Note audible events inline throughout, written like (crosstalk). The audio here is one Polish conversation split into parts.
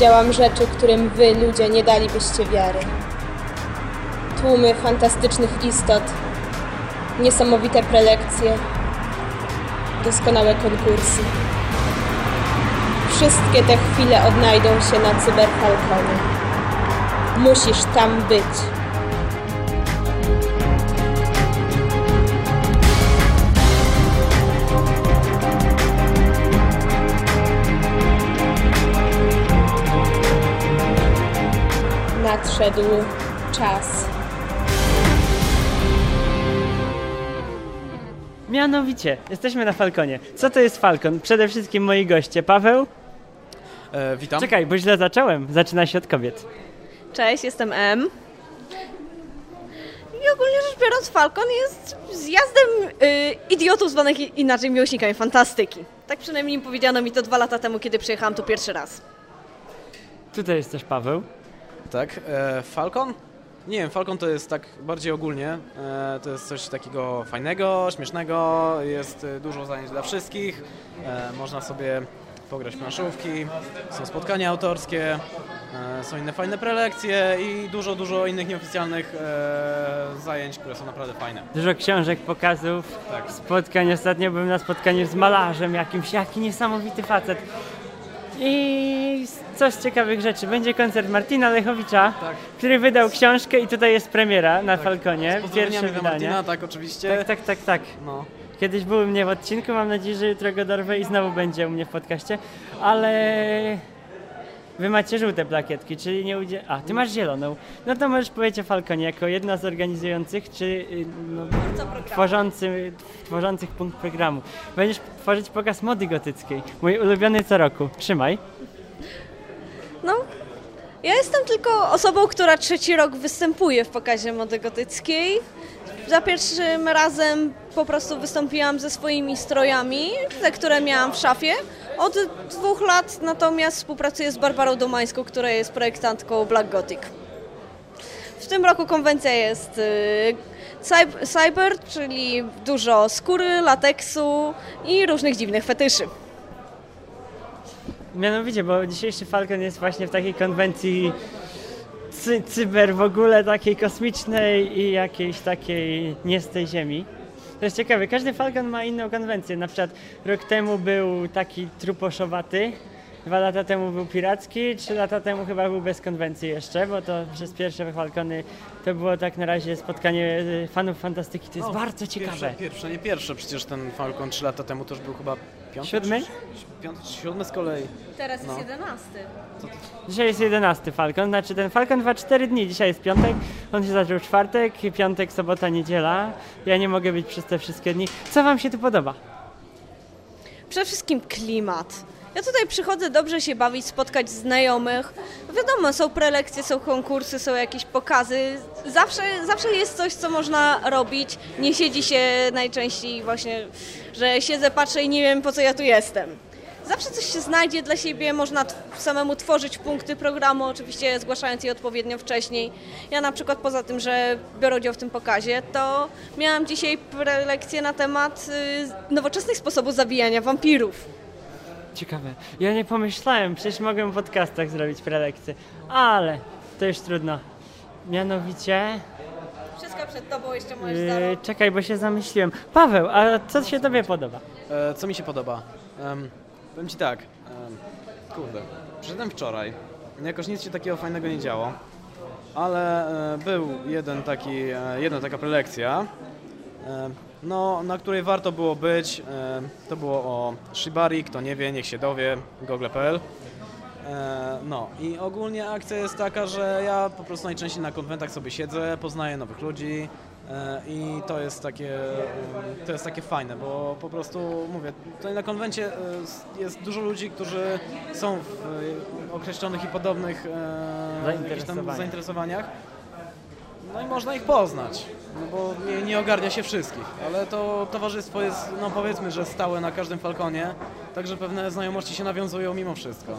Widziałam rzeczy, którym wy, ludzie, nie dalibyście wiary. Tłumy fantastycznych istot, niesamowite prelekcje, doskonałe konkursy. Wszystkie te chwile odnajdą się na Cyberfalconie. Musisz tam być. Nadszedł czas. Mianowicie, jesteśmy na Falconie. Co to jest Falcon? Przede wszystkim moi goście. Paweł? E, witam. Czekaj, bo źle zacząłem. Zaczyna się od kobiet. Cześć, jestem M. I ogólnie rzecz biorąc, Falcon jest zjazdem y, idiotów zwanych inaczej miłośnikami fantastyki. Tak przynajmniej powiedziano mi to dwa lata temu, kiedy przyjechałam tu pierwszy raz. Tutaj jest też Paweł. Tak, e, Falcon? Nie wiem, Falcon to jest tak bardziej ogólnie. E, to jest coś takiego fajnego, śmiesznego, jest e, dużo zajęć dla wszystkich. E, można sobie pograć w planszówki, są spotkania autorskie, e, są inne fajne prelekcje i dużo, dużo innych nieoficjalnych e, zajęć, które są naprawdę fajne. Dużo książek, pokazów, Tak. spotkań. Ostatnio byłem na spotkaniu z malarzem jakimś. Jaki niesamowity facet. I coś z ciekawych rzeczy. Będzie koncert Martina Lechowicza, Tak. który wydał książkę i tutaj jest premiera na Falconie. Z pozdrowieniami Pierwsze wydanie. Martina, tak oczywiście. Tak, tak, tak, tak. No. Kiedyś był u mnie w odcinku, mam nadzieję, że jutro go dorwę i znowu będzie u mnie w podcaście, ale wy macie żółte plakietki, czyli nie udzie... A, ty masz zieloną. No to możesz powiedzieć o Falconie jako jedna z organizujących, czy y, no, tworzący, tworzących punkt programu. Będziesz tworzyć pokaz mody gotyckiej, mój ulubiony co roku. Trzymaj. No, ja jestem tylko osobą, która trzeci rok występuje w pokazie mody gotyckiej. Za pierwszym razem po prostu wystąpiłam ze swoimi strojami, te, które miałam w szafie. Od dwóch lat natomiast współpracuję z Barbarą Domańską, która jest projektantką Black Gothic. W tym roku konwencja jest y, cyb- cyber, czyli dużo skóry, lateksu i różnych dziwnych fetyszy. Mianowicie, bo dzisiejszy Falcon jest właśnie w takiej konwencji cy cyber w ogóle takiej kosmicznej i jakiejś takiej nie z tej ziemi. To jest ciekawe, każdy Falcon ma inną konwencję. Na przykład rok temu był taki truposzowaty, dwa lata temu był piracki, trzy lata temu chyba był bez konwencji jeszcze, bo to przez pierwsze Falcony to było tak na razie spotkanie y, fanów fantastyki. To jest bardzo ciekawe. Pierwsze, pierwsze, nie pierwsze, przecież ten Falcon 3 lata temu to już był chyba piąty. Siódmy? Piąty czy siódmy z kolei. Teraz No. jedenasty. Dzisiaj jest 11 Falcon, znaczy ten Falcon trwa 4 dni. Dzisiaj jest piątek, on się zaczął w czwartek, piątek, sobota, niedziela. Ja nie mogę być przez te wszystkie dni. Co Wam się tu podoba? Przede wszystkim klimat. Ja tutaj przychodzę dobrze się bawić, spotkać znajomych. Wiadomo, są prelekcje, są konkursy, są jakieś pokazy. Zawsze, zawsze jest coś, co można robić. Nie siedzi się najczęściej właśnie, że siedzę, patrzę i nie wiem po co ja tu jestem. Zawsze coś się znajdzie dla siebie, można samemu tworzyć punkty programu, oczywiście zgłaszając je odpowiednio wcześniej. Ja na przykład poza tym, że biorę udział w tym pokazie, to miałam dzisiaj prelekcję na temat y, nowoczesnych sposobów zabijania wampirów. Ciekawe. Ja nie pomyślałem, przecież mogłem w podcastach zrobić prelekcje, ale to już trudno. Mianowicie, Wszystko przed tobą jeszcze możesz yy, czekaj, bo się zamyśliłem. Paweł, a co się Tobie podoba? E, co mi się podoba? Um, powiem Ci tak, em, kurde, przyszedłem wczoraj, jakoś nic się takiego fajnego nie działo, ale e, był jeden taki, e, jedna taka prelekcja, e, no, na której warto było być, e, to było o Shibari, kto nie wie, niech się dowie, google.pl. E, No i ogólnie akcja jest taka, że ja po prostu najczęściej na konwentach sobie siedzę, poznaję nowych ludzi e, i to jest takie, to jest takie fajne, bo po prostu mówię, tutaj na konwencie jest dużo ludzi, którzy są w określonych i podobnych jakichś tam Zainteresowaniach. No i można ich poznać, no bo nie, nie ogarnia się wszystkich, ale to towarzystwo jest, no powiedzmy, że stałe na każdym Falconie, także pewne znajomości się nawiązują mimo wszystko.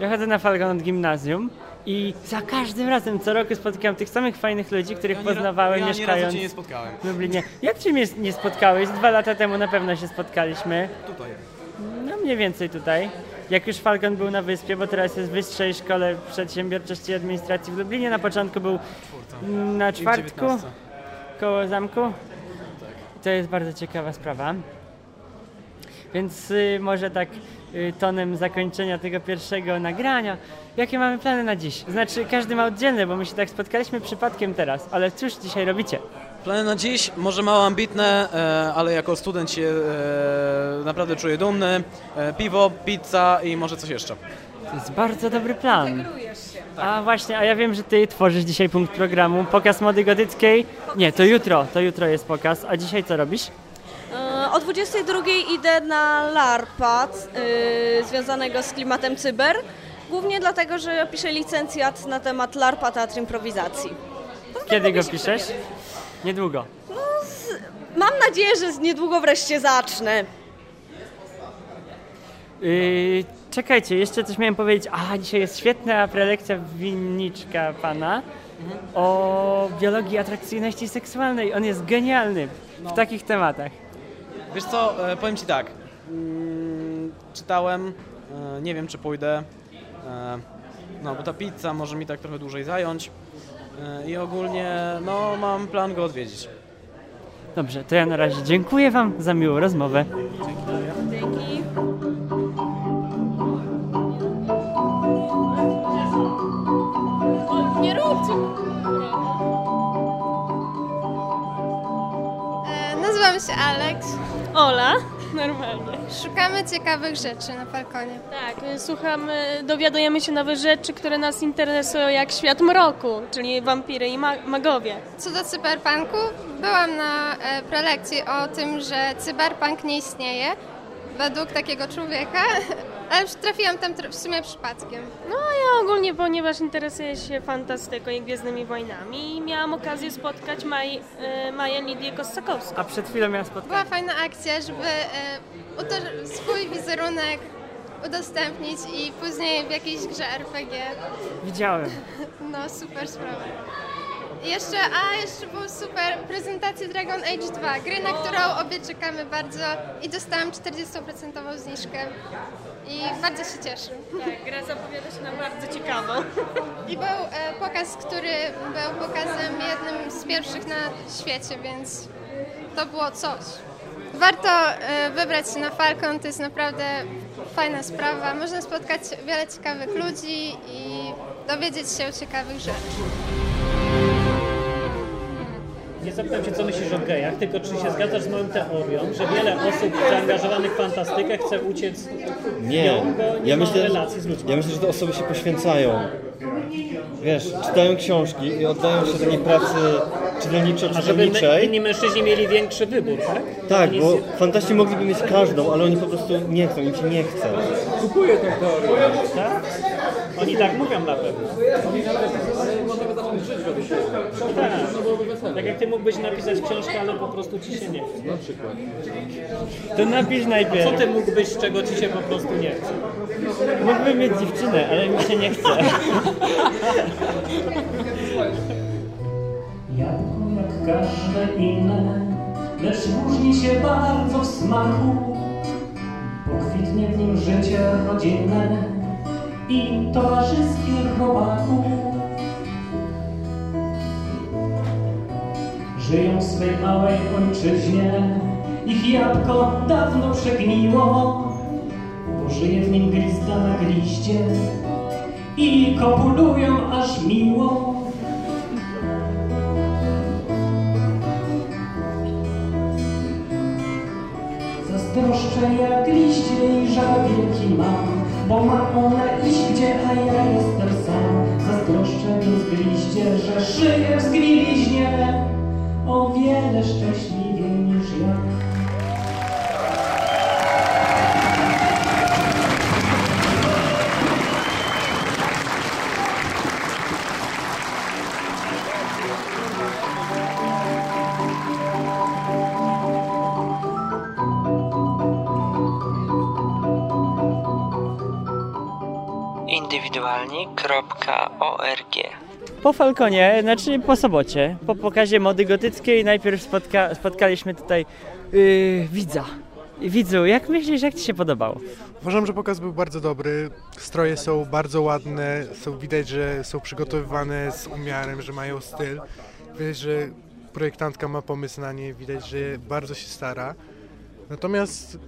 Ja chodzę na Falcon od gimnazjum i za każdym razem, co roku spotykam tych samych fajnych ludzi, których Ja ra- poznawałem ja mieszkając nie spotkałem. w Lublinie. Jak Cię mnie nie spotkałeś? Dwa lata temu na pewno się spotkaliśmy. Tutaj. No mniej więcej tutaj. Jak już Falcon był na wyspie, bo teraz jest w Wyższej Szkole Przedsiębiorczości i Administracji w Lublinie, na początku był na czwartku 19. koło zamku. To jest bardzo ciekawa sprawa. Więc y, może tak y, tonem zakończenia tego pierwszego nagrania. Jakie mamy plany na dziś? Znaczy każdy ma oddzielne, bo my się tak spotkaliśmy przypadkiem teraz, ale cóż dzisiaj robicie? Plany na dziś, może mało ambitne, e, ale jako student się e, naprawdę czuję dumny. E, piwo, pizza i może coś jeszcze. To jest bardzo dobry plan. A właśnie, a ja wiem, że ty tworzysz dzisiaj punkt programu. Pokaz mody gotyckiej. Nie, to jutro, to jutro jest pokaz. A dzisiaj co robisz? E, O 22 idę na LARPA y, związanego z klimatem cyber. Głównie dlatego, że piszę licencjat na temat LARPA Teatr Improwizacji. Kiedy go piszesz? Niedługo. Mam nadzieję, że z niedługo wreszcie zacznę. Yy, czekajcie, jeszcze coś miałem powiedzieć. A, dzisiaj jest świetna prelekcja winniczka pana o biologii atrakcyjności seksualnej. On jest genialny w takich tematach. Wiesz co, e, powiem Ci tak. Mm, czytałem, e, nie wiem czy pójdę. E, no, bo ta pizza może mi tak trochę dłużej zająć. I ogólnie, no, mam plan go odwiedzić. Dobrze, to ja na razie dziękuję wam za miłą rozmowę. Się Alex. Ola, normalnie. Szukamy ciekawych rzeczy na Falconie. Tak, y, słuchamy, dowiadujemy się nowych rzeczy, które nas interesują, jak świat mroku, czyli wampiry i ma- magowie. Co do cyberpunku, byłam na e, prelekcji o tym, że cyberpunk nie istnieje według takiego człowieka, (laughs) ale trafiłam tam w sumie przypadkiem. No ja ogólnie, ponieważ interesuję się fantastyką i Gwiezdnymi Wojnami, miałam okazję spotkać Maj, y, Maję Lidię Kossakowską. A przed chwilą miałem spotkanie. Była fajna akcja, żeby e, swój wizerunek udostępnić i później w jakiejś grze RPG. Widziałem. (laughs) No, super sprawa. Jeszcze, a jeszcze był super prezentacja Dragon Age 2, gry, na którą obie czekamy bardzo i dostałam 40% zniżkę i bardzo się cieszę. Tak, gra zapowiada się na bardzo ciekawą. I był e, pokaz, który był pokazem jednym z pierwszych na świecie, więc to było coś. Warto e, wybrać się na Falcon, to jest naprawdę fajna sprawa. Można spotkać wiele ciekawych ludzi i dowiedzieć się o ciekawych rzeczy. Nie zapytam Cię, co myślisz o gejach, tylko czy się zgadzasz z moją teorią, że wiele osób zaangażowanych w fantastykę chce uciec Nie, nią, bo nie ja ma myślę, relacji z ludźmi. ja myślę, że te osoby się poświęcają. Wiesz, czytają książki i oddają się takiej pracy A żeby my, czytelniczo-czytelniczej. inni mężczyźni mieli większy wybór, tak? Tak, bo z- fantaści mogliby mieć każdą, ale oni po prostu nie chcą, im się nie chce. Tak? Oni tak mówią na pewno. Tak. tak jak Ty mógłbyś napisać książkę, ale po prostu Ci się nie chce. To napisz Co najpierw. Ty mógłbyś, czego Ci się po prostu nie chce? Mógłbym mieć dziewczynę, ale mi się nie chce. Jabłko jak każde inne, lecz różni się bardzo w smaku. Pokwitnie w nim życie rodzinne i towarzyskie robaków. Żyją w swej małej ojczyźnie, ich jabłko dawno przegniło, bo żyje w nim glista na gliście i kopulują aż miło. Zazdroszczę jak liście i żal wielki mam, bo ma ona iść gdzie, a ja jestem sam. Zazdroszczę więc gliście, że żyję w zgniliźnie, o wiele szczęśliwiej niż ja. indywidualni.org Po Falconie, znaczy po sobocie, po pokazie mody gotyckiej najpierw spotka, spotkaliśmy tutaj yy, widza. Widzu, jak myślisz, jak Ci się podobało? Uważam, że pokaz był bardzo dobry. Stroje są bardzo ładne, są widać, że są przygotowywane z umiarem, że mają styl. Widać, że projektantka ma pomysł na nie, widać, że bardzo się stara. Natomiast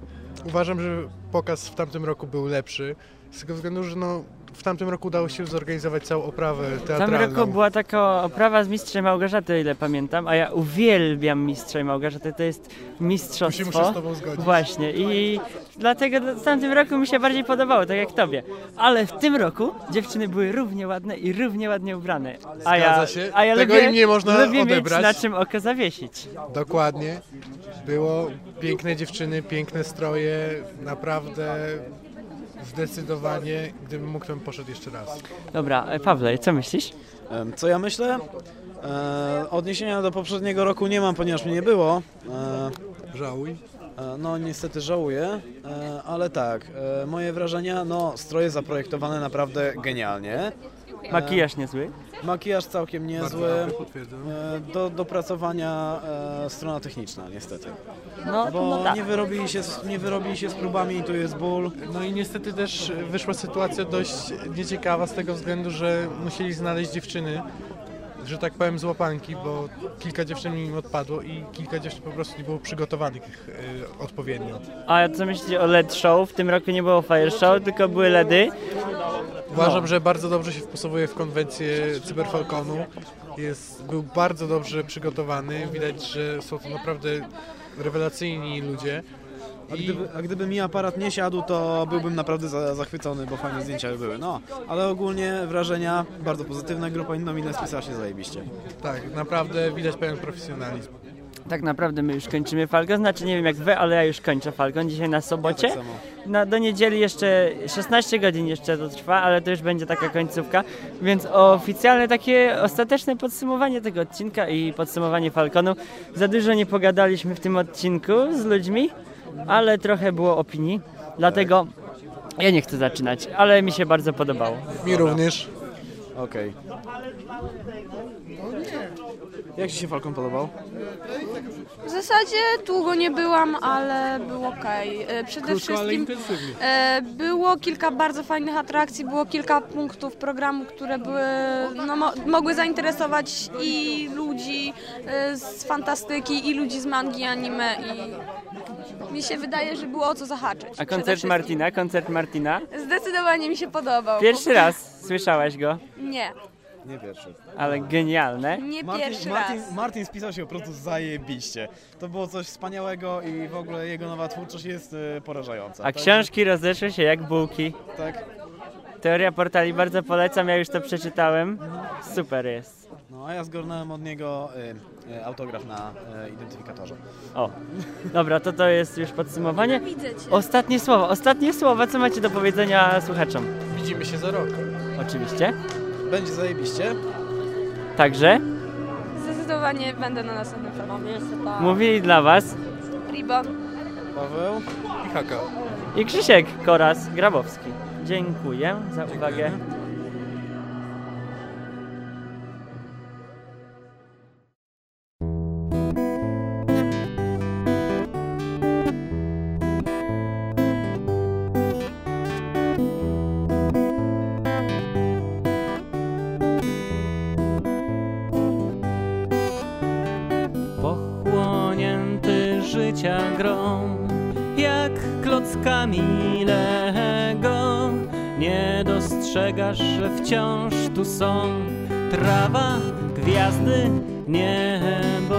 uważam, że pokaz w tamtym roku był lepszy, z tego względu, że no, w tamtym roku udało się zorganizować całą oprawę W teatralną. tamtym roku była taka oprawa z Mistrzem Małgorzaty, o ile pamiętam, a ja uwielbiam Mistrza i Małgorzatę, to jest mistrzostwo. Musimy się z tobą zgodzić. Właśnie i dlatego w tamtym roku mi się bardziej podobało, tak jak tobie. Ale w tym roku dziewczyny były równie ładne i równie ładnie ubrane. A ja, się. a ja Tego lubię, im nie można lubię odebrać. mieć na czym oko zawiesić. Dokładnie. Było piękne dziewczyny, piękne stroje, naprawdę zdecydowanie, gdybym mógł, to bym poszedł jeszcze raz. Dobra, e, Pawle, co myślisz? Co ja myślę? E, odniesienia do poprzedniego roku nie mam, ponieważ mnie nie było. E, Żałuj. e, no niestety żałuję, e, ale tak, e, moje wrażenia, no stroje zaprojektowane naprawdę genialnie. Makijaż niezły? Makijaż całkiem niezły. E, Do dopracowania e, strona techniczna niestety. No, Bo no tak. nie, wyrobili się, z- nie wyrobili się z próbami i tu jest ból. No i niestety też wyszła sytuacja dość nieciekawa z tego względu, że musieli znaleźć dziewczyny, że tak powiem z łapanki, bo kilka dziewczyn im odpadło i kilka dziewczyn po prostu nie było przygotowanych e, odpowiednio. A co myślicie o LED show? W tym roku nie było fire show, tylko były LEDy. Uważam, No. że bardzo dobrze się wpasowuje w konwencję Cyberfalconu. Jest, był bardzo dobrze przygotowany. Widać, że są to naprawdę rewelacyjni ludzie. A gdyby, a gdyby mi aparat nie siadł, to byłbym naprawdę za, zachwycony, bo fajne zdjęcia by były. No, ale ogólnie wrażenia bardzo pozytywne. Grupa Indomines spisała się zajebiście. Tak, naprawdę widać pełen profesjonalizm. Tak naprawdę my już kończymy Falcon, znaczy nie wiem jak wy, ale ja już kończę Falcon dzisiaj na sobocie. tak samo. Na, do niedzieli jeszcze 16 godzin jeszcze to trwa, ale to już będzie taka końcówka, więc oficjalne takie ostateczne podsumowanie tego odcinka i podsumowanie Falconu. Za dużo nie pogadaliśmy w tym odcinku z ludźmi, ale trochę było opinii, dlatego ja nie chcę zaczynać, ale mi się bardzo podobało. Mi również. Okej. Jak Ci się Falcon podobał? W zasadzie długo nie byłam, ale było ok. Przede Krótko, ale wszystkim intensywnie. e, było kilka bardzo fajnych atrakcji, było kilka punktów programu, które były, no, mo mogły zainteresować i ludzi e, z fantastyki, i ludzi z mangi, i anime i mi się wydaje, że było o co zahaczyć. A koncert. Martina, koncert Martina? Zdecydowanie mi się podobał. Pierwszy raz słyszałaś go, Nie, Nie pierwszy. ale genialne. nie Martin, pierwszy Martin, raz. Martin spisał się po prostu zajebiście. To było coś wspaniałego i w ogóle jego nowa twórczość jest e, porażająca. A Także- książki rozeszły się jak bułki. Tak. Teoria portali bardzo polecam, ja już to przeczytałem. Super jest. No a ja zgarnąłem od niego e, e, autograf na e, identyfikatorze. O, dobra, to to jest już podsumowanie. Ostatnie słowa, ostatnie słowa, co macie do powiedzenia słuchaczom? Widzimy się za rok. Oczywiście. Będzie zajebiście. Także Zdecydowanie będę na następnym filmie. mówili dla Was Ribon. Paweł. I haka. i Krzysiek Koras Grabowski. Dziękuję za uwagę. Pochłonięty życia grom, jak klockami Lego. Nie dostrzegasz, że wciąż tu są trawa, gwiazdy, niebo.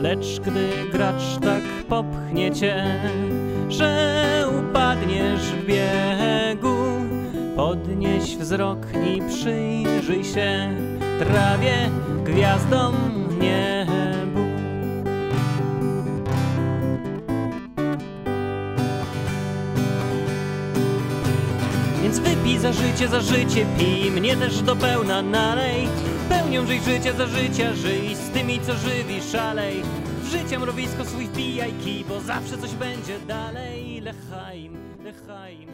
Lecz gdy gracz tak popchnie cię, że upadniesz w biegu, podnieś wzrok i przyjrzyj się trawie, gwiazdom, niebu. Wypij za życie, za życie, pij mnie też do pełna nalej. Pełnią żyj życia za życia, żyj z tymi, co żywi, szalej. W życie mrowisko swój wbijaj kij, bo zawsze coś będzie dalej. Lechaim, lechaim,